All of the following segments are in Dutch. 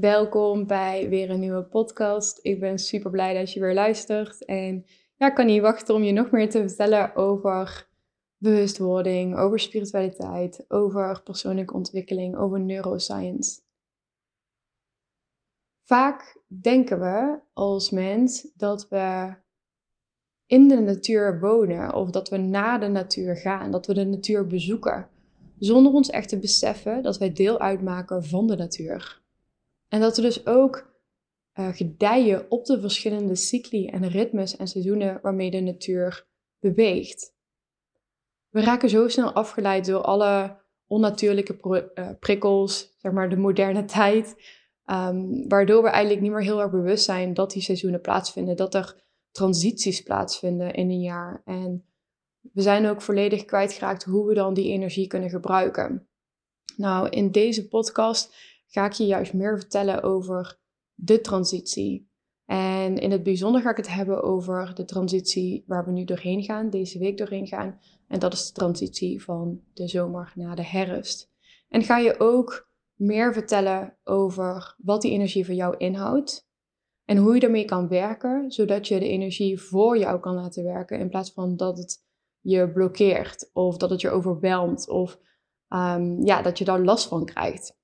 Welkom bij weer een nieuwe podcast. Ik ben super blij dat je weer luistert. En ja, ik kan niet wachten om je nog meer te vertellen over bewustwording, over spiritualiteit, over persoonlijke ontwikkeling, over neuroscience. Vaak denken we als mens dat we in de natuur wonen of dat we naar de natuur gaan, dat we de natuur bezoeken, zonder ons echt te beseffen dat wij deel uitmaken van de natuur. En dat we dus ook uh, gedijen op de verschillende cycli en ritmes en seizoenen waarmee de natuur beweegt. We raken zo snel afgeleid door alle onnatuurlijke uh, prikkels, zeg maar de moderne tijd, um, waardoor we eigenlijk niet meer heel erg bewust zijn dat die seizoenen plaatsvinden, dat er transities plaatsvinden in een jaar. En we zijn ook volledig kwijtgeraakt hoe we dan die energie kunnen gebruiken. Nou, in deze podcast ga ik je juist meer vertellen over de transitie. En in het bijzonder ga ik het hebben over de transitie waar we nu doorheen gaan, deze week doorheen gaan. En dat is de transitie van de zomer naar de herfst. En ga je ook meer vertellen over wat die energie voor jou inhoudt. En hoe je daarmee kan werken, zodat je de energie voor jou kan laten werken. In plaats van dat het je blokkeert of dat het je overweldigt of um, ja, dat je daar last van krijgt.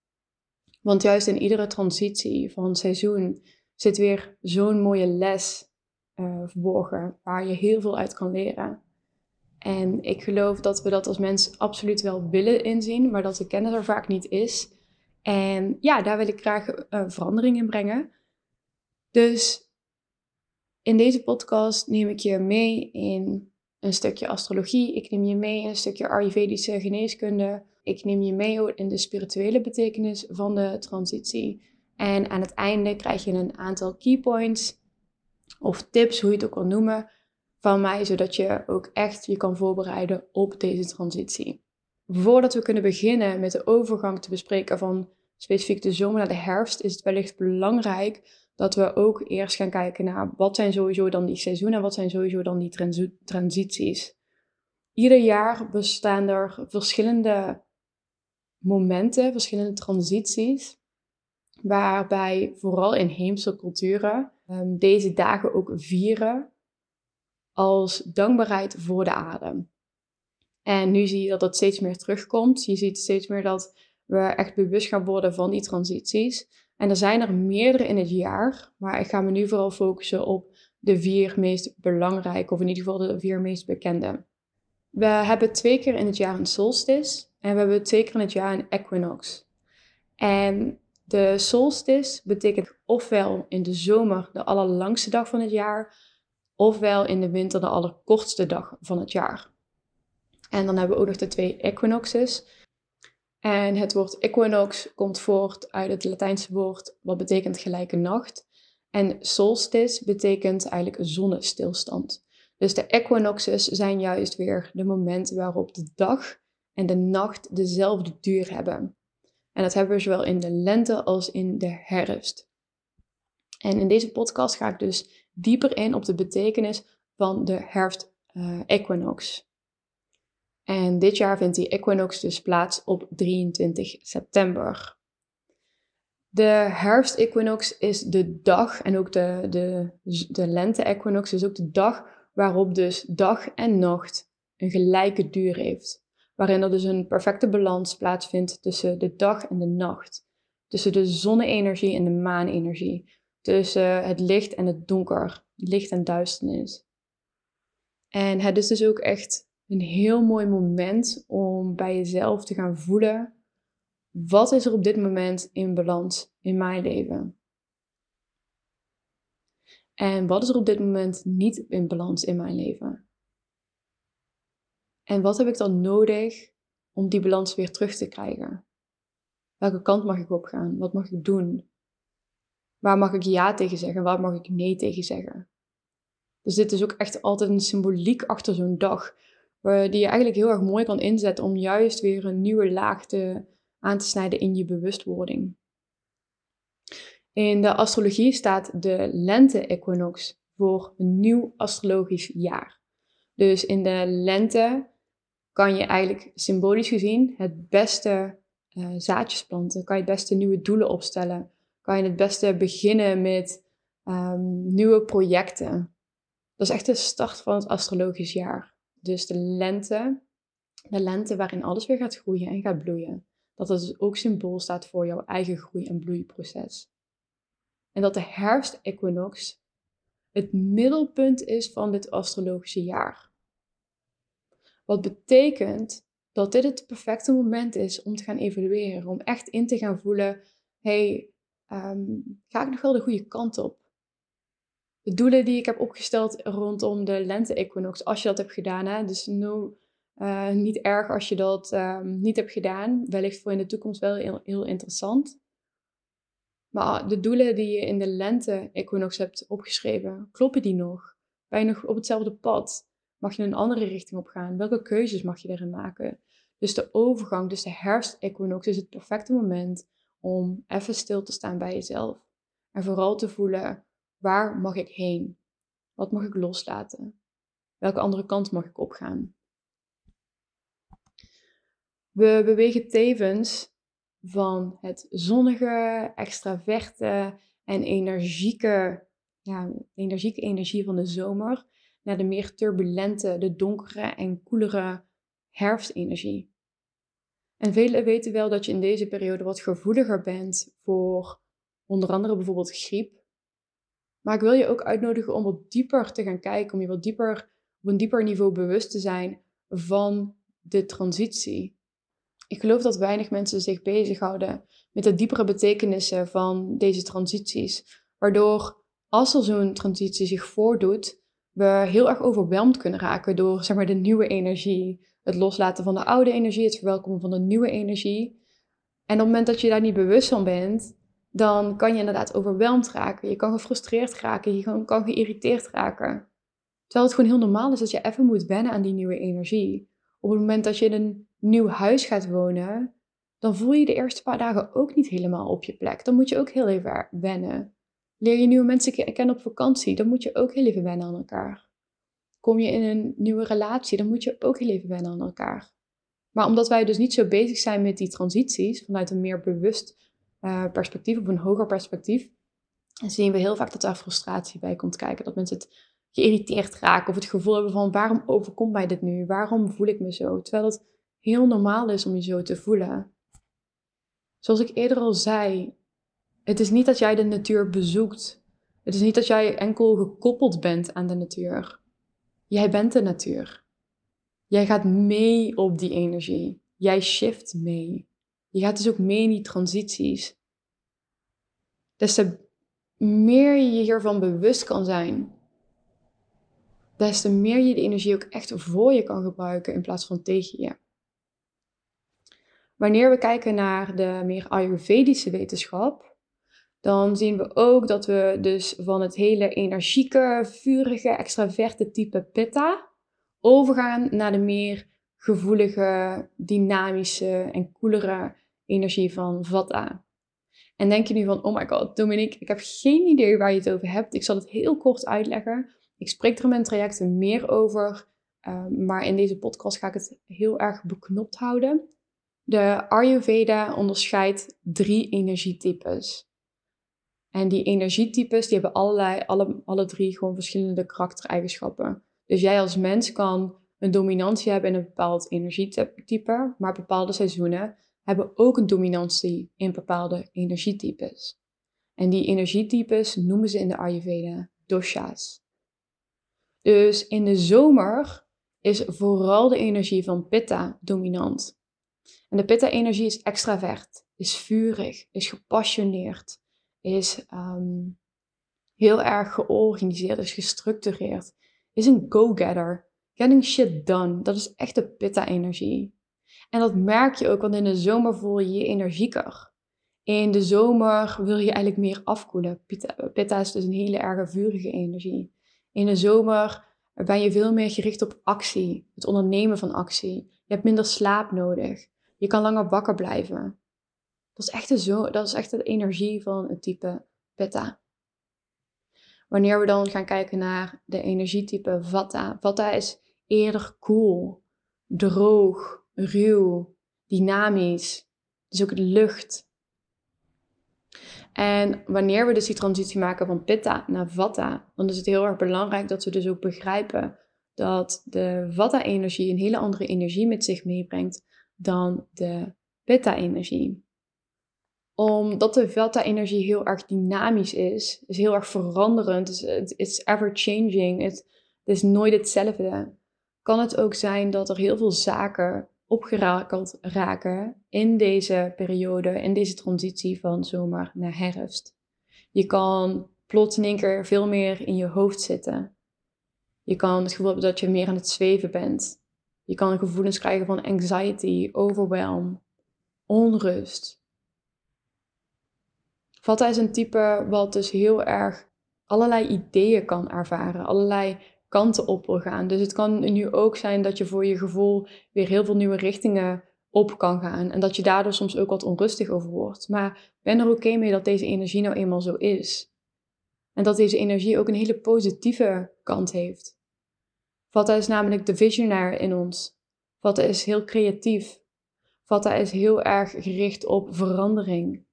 Want juist in iedere transitie van seizoen zit weer zo'n mooie les uh, verborgen waar je heel veel uit kan leren. En ik geloof dat we dat als mens absoluut wel willen inzien, maar dat de kennis er vaak niet is. En ja, daar wil ik graag uh, verandering in brengen. Dus in deze podcast neem ik je mee in een stukje astrologie. Ik neem je mee in een stukje Ayurvedische geneeskunde. Ik neem je mee in de spirituele betekenis van de transitie. En aan het einde krijg je een aantal keypoints of tips, hoe je het ook wil noemen, van mij, zodat je ook echt je kan voorbereiden op deze transitie. Voordat we kunnen beginnen met de overgang te bespreken van specifiek de zomer naar de herfst, is het wellicht belangrijk dat we ook eerst gaan kijken naar wat zijn sowieso dan die seizoenen en wat zijn sowieso dan die transities. Ieder jaar bestaan er verschillende momenten, verschillende transities, waarbij vooral in heemse culturen um, deze dagen ook vieren als dankbaarheid voor de adem. En nu zie je dat dat steeds meer terugkomt. Je ziet steeds meer dat we echt bewust gaan worden van die transities. En er zijn er meerdere in het jaar, maar ik ga me nu vooral focussen op de vier meest belangrijke, of in ieder geval de vier meest bekende. We hebben twee keer in het jaar een solstice en we hebben twee keer in het jaar een equinox. En de solstice betekent ofwel in de zomer de allerlangste dag van het jaar, ofwel in de winter de allerkortste dag van het jaar. En dan hebben we ook nog de twee equinoxes. En het woord equinox komt voort uit het Latijnse woord wat betekent gelijke nacht. En solstice betekent eigenlijk zonnestilstand. Dus de equinoxes zijn juist weer de momenten waarop de dag en de nacht dezelfde duur hebben. En dat hebben we zowel in de lente als in de herfst. En in deze podcast ga ik dus dieper in op de betekenis van de herfst-equinox. en dit jaar vindt die equinox dus plaats op 23 september. De herfst-equinox is de dag en ook de, de, de lente-equinox is ook de dag waarop dus dag en nacht een gelijke duur heeft waarin er dus een perfecte balans plaatsvindt tussen de dag en de nacht. Tussen de zonne-energie en de maanenergie. Tussen het licht en het donker, licht en duisternis. En het is dus ook echt een heel mooi moment om bij jezelf te gaan voelen: wat is er op dit moment in balans in mijn leven? En wat is er op dit moment niet in balans in mijn leven? En wat heb ik dan nodig om die balans weer terug te krijgen? Welke kant mag ik op gaan? Wat mag ik doen? Waar mag ik ja tegen zeggen? Waar mag ik nee tegen zeggen? Dus dit is ook echt altijd een symboliek achter zo'n dag, die je eigenlijk heel erg mooi kan inzetten om juist weer een nieuwe laag te, aan te snijden in je bewustwording. In de astrologie staat de lente-equinox voor een nieuw astrologisch jaar. Dus in de lente kan je eigenlijk symbolisch gezien het beste uh, zaadjes planten, kan je het beste nieuwe doelen opstellen, kan je het beste beginnen met um, nieuwe projecten. Dat is echt de start van het astrologisch jaar. Dus de lente, de lente waarin alles weer gaat groeien en gaat bloeien. Dat het dus ook symbool staat voor jouw eigen groei- en bloeiproces. En dat de herfst-equinox het middelpunt is van dit astrologische jaar. Wat betekent dat dit het perfecte moment is om te gaan evalueren, om echt in te gaan voelen, hey, um, ga ik nog wel de goede kant op? De doelen die ik heb opgesteld rondom de lente-equinox, als je dat hebt gedaan, hè, dus no, uh, niet erg als je dat um, niet hebt gedaan, wellicht voor in de toekomst wel heel, heel interessant. Maar de doelen die je in de lente-equinox hebt opgeschreven, kloppen die nog? Ben je nog op hetzelfde pad? Mag je een andere richting op gaan? Welke keuzes mag je erin maken? Dus de overgang, dus de herfst-equinox, is het perfecte moment om even stil te staan bij jezelf. En vooral te voelen, waar mag ik heen? Wat mag ik loslaten? Welke andere kant mag ik opgaan? We bewegen tevens van het zonnige, extraverte en energieke, ja, energieke energie van de zomer naar de meer turbulente, de donkere en koelere herfstenergie. En velen weten wel dat je in deze periode wat gevoeliger bent voor onder andere bijvoorbeeld griep. Maar ik wil je ook uitnodigen om wat dieper te gaan kijken, om je wat dieper op een dieper niveau bewust te zijn van de transitie. Ik geloof dat weinig mensen zich bezighouden met de diepere betekenissen van deze transities, waardoor als er zo'n transitie zich voordoet, we heel erg overweldigd kunnen raken door zeg maar, de nieuwe energie. Het loslaten van de oude energie, het verwelkomen van de nieuwe energie. En op het moment dat je daar niet bewust van bent, dan kan je inderdaad overweldigd raken. Je kan gefrustreerd raken, je kan, kan geïrriteerd raken. Terwijl het gewoon heel normaal is dat je even moet wennen aan die nieuwe energie. Op het moment dat je in een nieuw huis gaat wonen, dan voel je de eerste paar dagen ook niet helemaal op je plek. Dan moet je ook heel even wennen. Leer je nieuwe mensen kennen op vakantie, dan moet je ook heel even wennen aan elkaar. Kom je in een nieuwe relatie, dan moet je ook heel even wennen aan elkaar. Maar omdat wij dus niet zo bezig zijn met die transities, vanuit een meer bewust uh, perspectief, of een hoger perspectief, zien we heel vaak dat daar frustratie bij komt kijken. Dat mensen het geïrriteerd raken of het gevoel hebben van waarom overkomt mij dit nu? Waarom voel ik me zo? Terwijl het heel normaal is om je zo te voelen. Zoals ik eerder al zei, het is niet dat jij de natuur bezoekt. Het is niet dat jij enkel gekoppeld bent aan de natuur. Jij bent de natuur. Jij gaat mee op die energie. Jij shift mee. Je gaat dus ook mee in die transities. Des te meer je je hiervan bewust kan zijn, des te meer je de energie ook echt voor je kan gebruiken in plaats van tegen je. Wanneer we kijken naar de meer Ayurvedische wetenschap, dan zien we ook dat we dus van het hele energieke, vurige, extraverte type Pitta overgaan naar de meer gevoelige, dynamische en koelere energie van Vata. En denk je nu van, oh my god, Dominique, ik heb geen idee waar je het over hebt. Ik zal het heel kort uitleggen. Ik spreek er in mijn trajecten meer over, ehm, maar in deze podcast ga ik het heel erg beknopt houden. De Ayurveda onderscheidt drie energietypes. En die energietypes, die hebben allerlei, alle, alle drie gewoon verschillende karaktereigenschappen. Dus jij als mens kan een dominantie hebben in een bepaald energietype, maar bepaalde seizoenen hebben ook een dominantie in bepaalde energietypes. En die energietypes noemen ze in de Ayurveda dosha's. Dus in de zomer is vooral de energie van Pitta dominant. En de Pitta-energie is extravert, is vurig, is gepassioneerd, is ehm, heel erg georganiseerd, is gestructureerd, is een go-getter. Getting shit done. Dat is echt de pitta-energie. En dat merk je ook, want in de zomer voel je je energieker. In de zomer wil je eigenlijk meer afkoelen. Pitta, is dus een hele erge vurige energie. In de zomer ben je veel meer gericht op actie, het ondernemen van actie. Je hebt minder slaap nodig. Je kan langer wakker blijven. Dat is echt de, zo, dat is echt de energie van het type Pitta. Wanneer we dan gaan kijken naar de energietype Vata. Vata is eerder koel, droog, ruw, dynamisch. Dus ook lucht. En wanneer we dus die transitie maken van Pitta naar Vata, dan is het heel erg belangrijk dat we dus ook begrijpen dat de Vata-energie een hele andere energie met zich meebrengt dan de Pitta-energie omdat de Vata-energie heel erg dynamisch is, is heel erg veranderend, is ever changing, het is nooit hetzelfde. Kan het ook zijn dat er heel veel zaken opgerakeld raken in deze periode, in deze transitie van zomer naar herfst. Je kan plots in één keer veel meer in je hoofd zitten. Je kan het gevoel hebben dat je meer aan het zweven bent. Je kan gevoelens krijgen van anxiety, overwhelm, onrust. Vata is een type wat dus heel erg allerlei ideeën kan ervaren, allerlei kanten op wil gaan. Dus het kan nu ook zijn dat je voor je gevoel weer heel veel nieuwe richtingen op kan gaan en dat je daardoor soms ook wat onrustig over wordt. Maar ben er oké mee dat deze energie nou eenmaal zo is. En dat deze energie ook een hele positieve kant heeft. Vata is namelijk de visionair in ons. Vata is heel creatief. Vata is heel erg gericht op verandering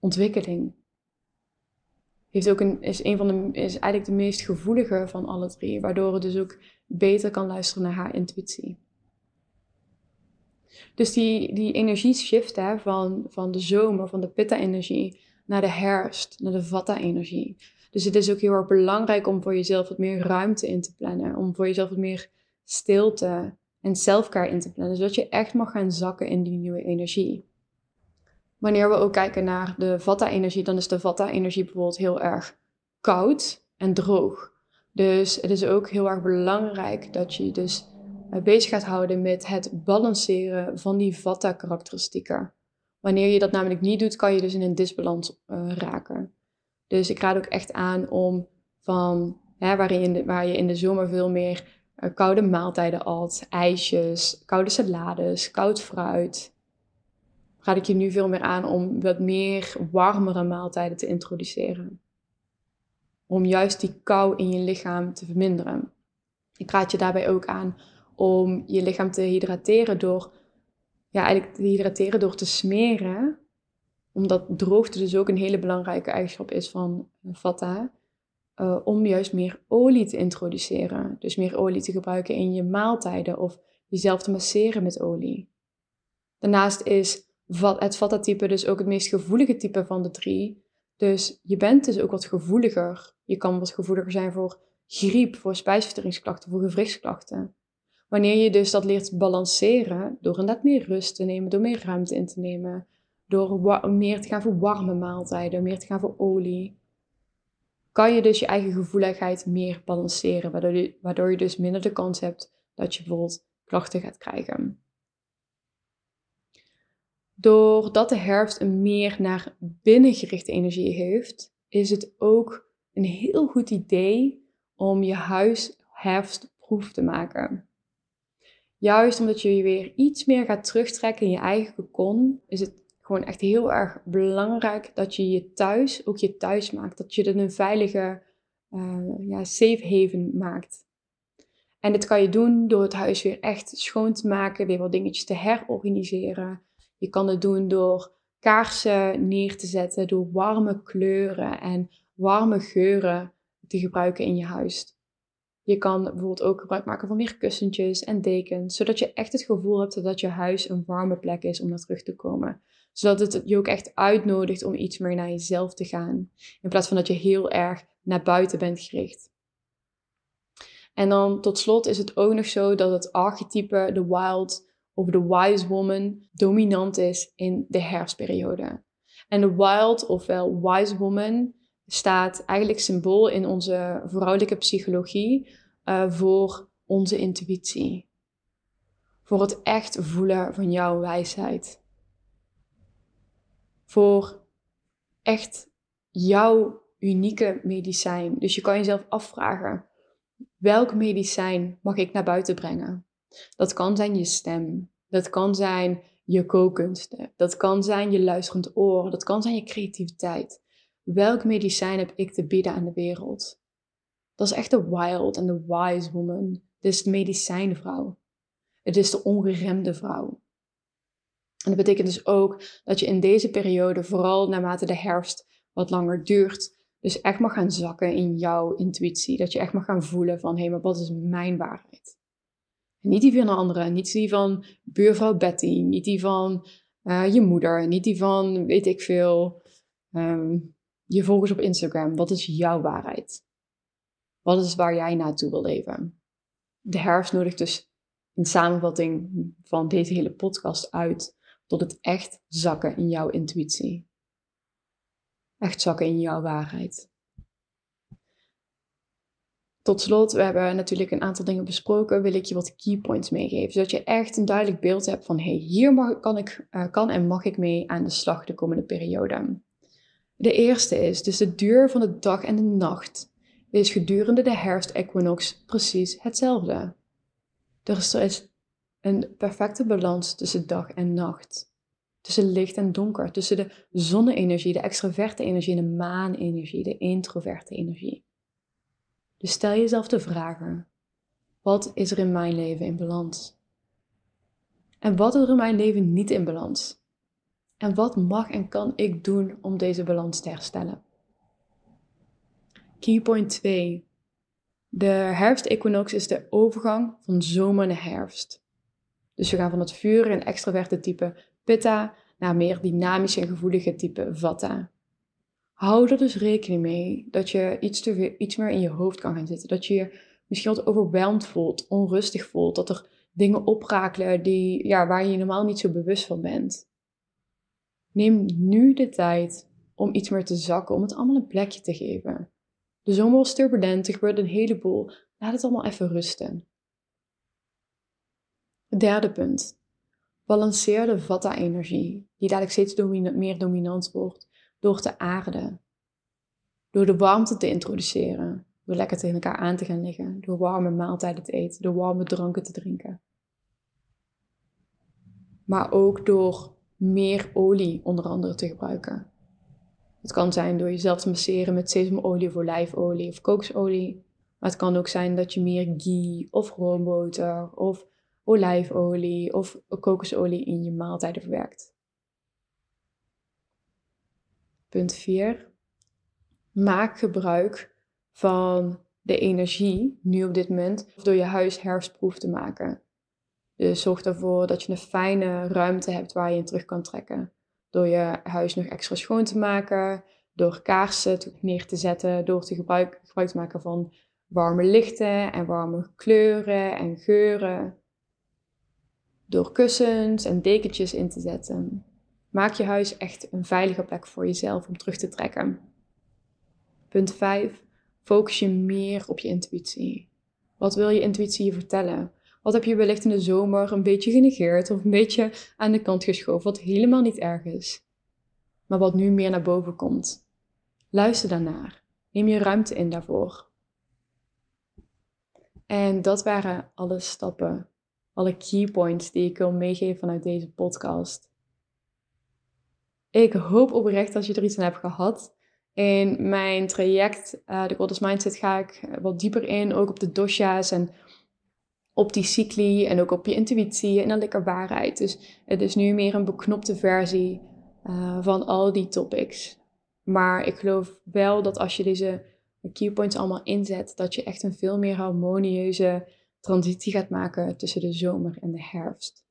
ontwikkeling. Heeft ook een, is, een van de, is eigenlijk de meest gevoelige van alle drie, waardoor het dus ook beter kan luisteren naar haar intuïtie. Dus die, die energieshift hè, van, van de zomer, van de pitta-energie, naar de herfst, naar de vata-energie. Dus het is ook heel erg belangrijk om voor jezelf wat meer ruimte in te plannen. Om voor jezelf wat meer stilte en selfcare in te plannen. Zodat je echt mag gaan zakken in die nieuwe energie. Wanneer we ook kijken naar de Vata-energie, dan is de Vata-energie bijvoorbeeld heel erg koud en droog. Dus het is ook heel erg belangrijk dat je dus eh, bezig gaat houden met het balanceren van die Vata-karakteristieken. Wanneer je dat namelijk niet doet, kan je dus in een disbalans uh, raken. Dus ik raad ook echt aan om van, hè, waarin je waar je in de zomer veel meer uh, koude maaltijden at, ijsjes, koude salades, koud fruit, raad ik je nu veel meer aan om wat meer warmere maaltijden te introduceren. Om juist die kou in je lichaam te verminderen. Ik raad je daarbij ook aan om je lichaam te hydrateren door, ja, eigenlijk te hydrateren door te smeren. Omdat droogte dus ook een hele belangrijke eigenschap is van Vata. Uh, om juist meer olie te introduceren. Dus meer olie te gebruiken in je maaltijden of jezelf te masseren met olie. Daarnaast is het Vata-type dus ook het meest gevoelige type van de drie. Dus je bent dus ook wat gevoeliger. Je kan wat gevoeliger zijn voor griep, voor spijsverteringsklachten, voor gewrichtsklachten. Wanneer je dus dat leert balanceren door inderdaad meer rust te nemen, door meer ruimte in te nemen, door meer te gaan voor warme maaltijden, meer te gaan voor olie, kan je dus je eigen gevoeligheid meer balanceren, waardoor je, waardoor je dus minder de kans hebt dat je bijvoorbeeld klachten gaat krijgen. Doordat de herfst een meer naar binnen gerichte energie heeft, is het ook een heel goed idee om je huis herfstproef te maken. Juist omdat je je weer iets meer gaat terugtrekken in je eigen kokon, is het gewoon echt heel erg belangrijk dat je je thuis, ook je thuis maakt. Dat je het een veilige uh, ja, safe haven maakt. En dit kan je doen door het huis weer echt schoon te maken, weer wat dingetjes te herorganiseren. Je kan het doen door kaarsen neer te zetten, door warme kleuren en warme geuren te gebruiken in je huis. Je kan bijvoorbeeld ook gebruik maken van meer kussentjes en dekens, zodat je echt het gevoel hebt dat je huis een warme plek is om naar terug te komen. Zodat het je ook echt uitnodigt om iets meer naar jezelf te gaan, in plaats van dat je heel erg naar buiten bent gericht. En dan tot slot is het ook nog zo dat het archetype, de wild, of de wise woman dominant is in de herfstperiode. En de wild ofwel wise woman staat eigenlijk symbool in onze vrouwelijke psychologie uh, voor onze intuïtie. Voor het echt voelen van jouw wijsheid. Voor echt jouw unieke medicijn. Dus je kan jezelf afvragen: welk medicijn mag ik naar buiten brengen? Dat kan zijn je stem. Dat kan zijn je kookkunsten. Dat kan zijn je luisterend oor. Dat kan zijn je creativiteit. Welk medicijn heb ik te bieden aan de wereld? Dat is echt de wild en de wise woman. Dit is de medicijnvrouw. Het is de ongeremde vrouw. En dat betekent dus ook dat je in deze periode, vooral naarmate de herfst wat langer duurt, dus echt mag gaan zakken in jouw intuïtie. Dat je echt mag gaan voelen van, hé, hey, maar wat is mijn waarheid? Niet die van een andere, niet die van buurvrouw Betty, niet die van uh, je moeder, niet die van, weet ik veel, um, je volgers op Instagram. Wat is jouw waarheid? Wat is waar jij naartoe wil leven? De herfst nodigt dus in samenvatting van deze hele podcast uit tot het echt zakken in jouw intuïtie. Echt zakken in jouw waarheid. Tot slot, we hebben natuurlijk een aantal dingen besproken, wil ik je wat key points meegeven. Zodat je echt een duidelijk beeld hebt van, hey, hier mag, kan, ik, uh, kan en mag ik mee aan de slag de komende periode. De eerste is, dus de duur van de dag en de nacht is gedurende de herfst-equinox precies hetzelfde. Er is een perfecte balans tussen dag en nacht. Tussen licht en donker. Tussen de zonne-energie, de extraverte energie en de maan-energie, de introverte energie. Dus stel jezelf de vragen: wat is er in mijn leven in balans? En wat is er in mijn leven niet in balans? En wat mag en kan ik doen om deze balans te herstellen? Keypoint 2. De herfstequinox is de overgang van zomer naar herfst. Dus we gaan van het vuur en extraverte type Pitta naar meer dynamische en gevoelige type Vata. Hou er dus rekening mee dat je iets, te, iets meer in je hoofd kan gaan zitten. Dat je je misschien wat overweldigd voelt, onrustig voelt. Dat er dingen oprakelen die, ja, waar je normaal niet zo bewust van bent. Neem nu de tijd om iets meer te zakken, om het allemaal een plekje te geven. De zomer was turbulent, er gebeurde een heleboel. Laat het allemaal even rusten. Derde punt. Balanceer de vata-energie, die dadelijk steeds meer dominant wordt, door te aarden. Door de warmte te introduceren, door lekker tegen elkaar aan te gaan liggen, door warme maaltijden te eten, door warme dranken te drinken. Maar ook door meer olie onder andere te gebruiken. Het kan zijn door jezelf te masseren met sesamolie of olijfolie of kokosolie. Maar het kan ook zijn dat je meer ghee of roomboter of olijfolie of kokosolie in je maaltijden verwerkt. Punt 4. Maak gebruik van de energie, nu op dit moment, door je huis herfstproef te maken. Dus zorg ervoor dat je een fijne ruimte hebt waar je in terug kan trekken. Door je huis nog extra schoon te maken, door kaarsen neer te zetten, door te gebruik, gebruik te maken van warme lichten en warme kleuren en geuren. Door kussens en dekentjes in te zetten. Maak je huis echt een veilige plek voor jezelf om terug te trekken. Punt 5. Focus je meer op je intuïtie. Wat wil je intuïtie je vertellen? Wat heb je wellicht in de zomer een beetje genegeerd of een beetje aan de kant geschoven, wat helemaal niet erg is, maar wat nu meer naar boven komt? Luister daarnaar. Neem je ruimte in daarvoor. En dat waren alle stappen, alle key points die ik wil meegeven vanuit deze podcast. Ik hoop oprecht dat je er iets aan hebt gehad. In mijn traject, uh, de Goddess Mindset, ga ik wat dieper in, ook op de dosha's en op die cycli en ook op je intuïtie en lekker waarheid. Dus het is nu meer een beknopte versie uh, van al die topics. Maar ik geloof wel dat als je deze keypoints allemaal inzet, dat je echt een veel meer harmonieuze transitie gaat maken tussen de zomer en de herfst.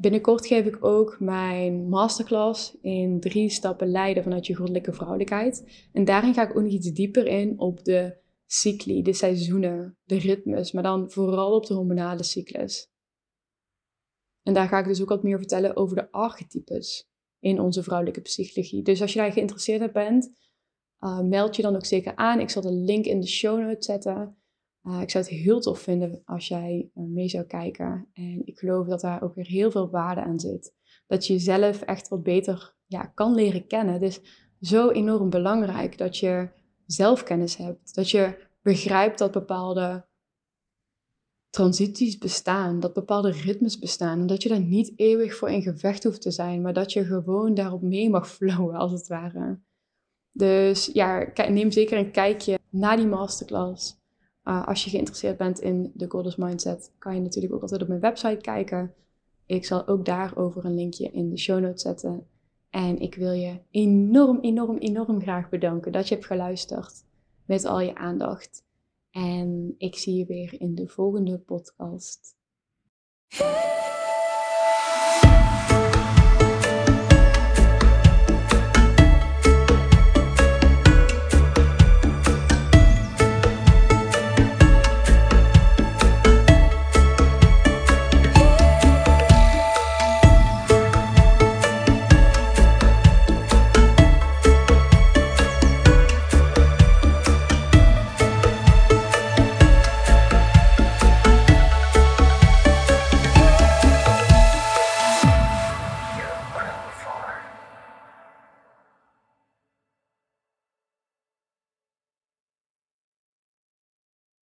Binnenkort geef ik ook mijn masterclass in drie stappen leiden vanuit je goddelijke vrouwelijkheid. En daarin ga ik ook nog iets dieper in op de cycli, de seizoenen, de ritmes, maar dan vooral op de hormonale cyclus. En daar ga ik dus ook wat meer vertellen over de archetypes in onze vrouwelijke psychologie. Dus als je daar geïnteresseerd in bent, uh, meld je dan ook zeker aan. Ik zal de link in de show notes zetten. Uh, ik zou het heel tof vinden als jij uh, mee zou kijken. En ik geloof dat daar ook weer heel veel waarde aan zit. Dat je jezelf echt wat beter ja, kan leren kennen. Het is zo enorm belangrijk dat je zelfkennis hebt. Dat je begrijpt dat bepaalde transities bestaan, dat bepaalde ritmes bestaan en dat je daar niet eeuwig voor in gevecht hoeft te zijn, maar dat je gewoon daarop mee mag flowen als het ware. Dus ja, neem zeker een kijkje naar die masterclass. Uh, als je geïnteresseerd bent in de Goddess Mindset, kan je natuurlijk ook altijd op mijn website kijken. Ik zal ook daarover een linkje in de show notes zetten. En ik wil je enorm, enorm, enorm graag bedanken dat je hebt geluisterd met al je aandacht. En ik zie je weer in de volgende podcast.